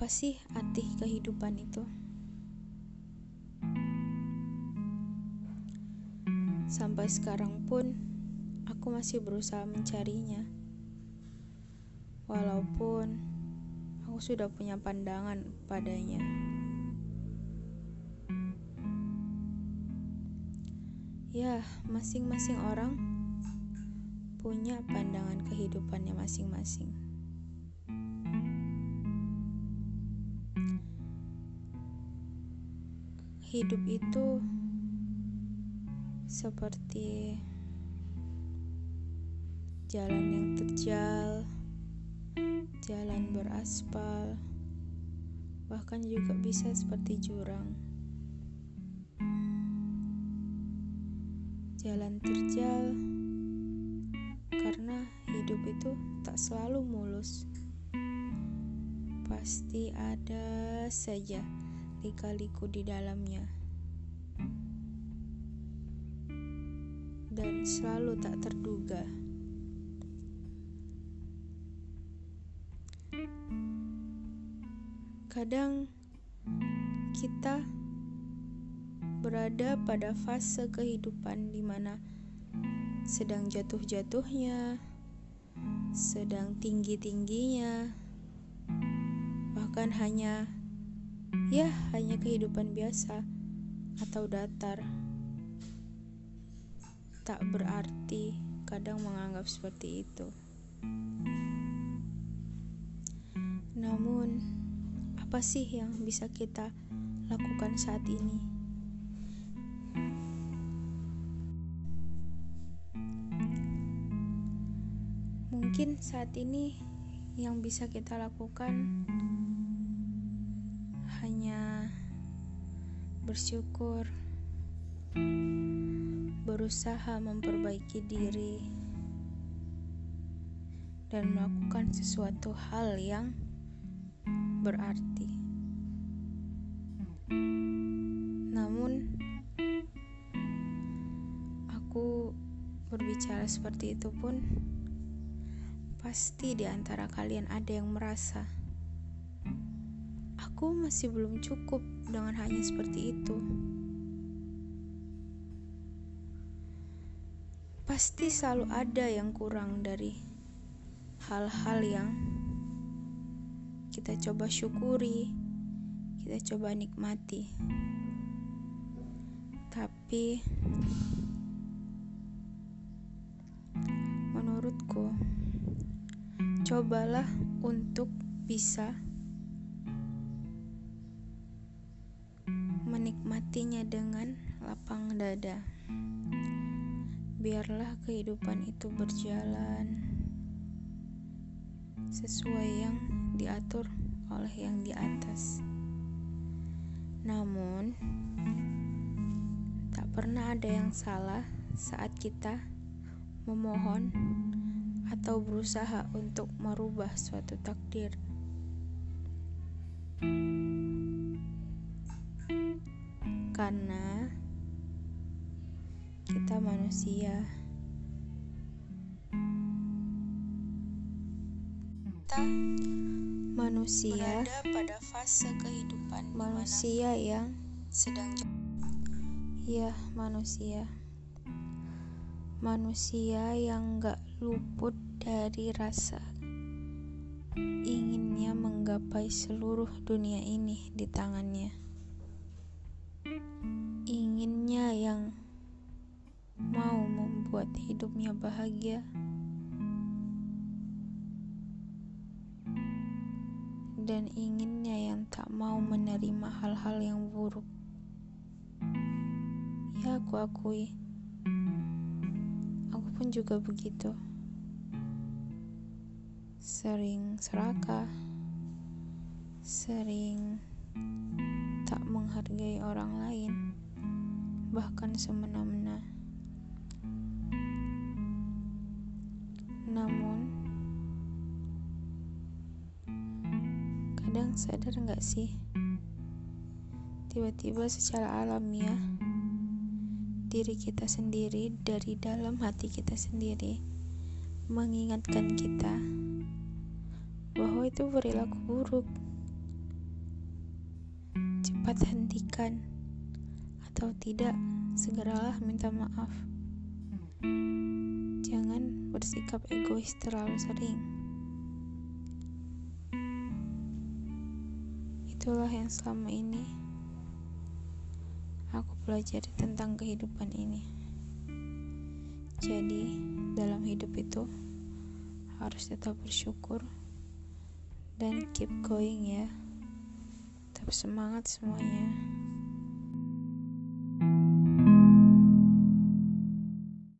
Apa sih arti kehidupan itu? Sampai sekarang pun aku masih berusaha mencarinya. Walaupun aku sudah punya pandangan padanya. Ya, masing-masing orang punya pandangan kehidupannya masing-masing. Hidup itu seperti jalan yang terjal, jalan beraspal, bahkan juga bisa seperti jurang. Jalan terjal karena hidup itu tak selalu mulus. Pasti ada saja lika-liku di dalamnya. Dan selalu tak terduga. Kadang kita berada pada fase kehidupan di mana sedang jatuh-jatuhnya, sedang tinggi-tingginya, bahkan hanya ya hanya kehidupan biasa atau datar. Tak berarti kadang menganggap seperti itu. Namun, apa sih yang bisa kita lakukan saat ini? Mungkin saat ini yang bisa kita lakukan bersyukur, berusaha memperbaiki diri, dan melakukan sesuatu hal yang berarti. Namun, aku berbicara seperti itu pun Pasti di antara kalian ada yang merasa, aku masih belum cukup dengan hanya seperti itu. Pasti selalu ada yang kurang dari hal-hal yang kita coba syukuri, kita coba nikmati. Tapi menurutku, cobalah untuk bisa menikmatinya dengan lapang dada. Biarlah kehidupan itu berjalan sesuai yang diatur oleh yang di atas. Namun, tak pernah ada yang salah saat kita memohon atau berusaha untuk merubah suatu takdir. Karena kita manusia. Kita manusia pada fase kehidupan manusia yang sedang ya manusia manusia yang gak luput dari rasa inginnya menggapai seluruh dunia ini di tangannya. Mau membuat hidupnya bahagia. Dan inginnya yang tak mau menerima hal-hal yang buruk. Ya, aku akui. Aku pun juga begitu sering serakah, sering tak menghargai orang lain, bahkan semena-mena. Namun, kadang sadar gak sih, tiba-tiba secara alamiah diri kita sendiri dari dalam hati kita sendiri mengingatkan kita bahwa itu perilaku buruk, dapat hentikan atau tidak, segeralah minta maaf. Jangan bersikap egois terlalu sering. Itulah yang selama ini aku pelajari tentang kehidupan ini. Jadi, dalam hidup itu harus tetap bersyukur dan keep going ya. Tetap semangat semuanya.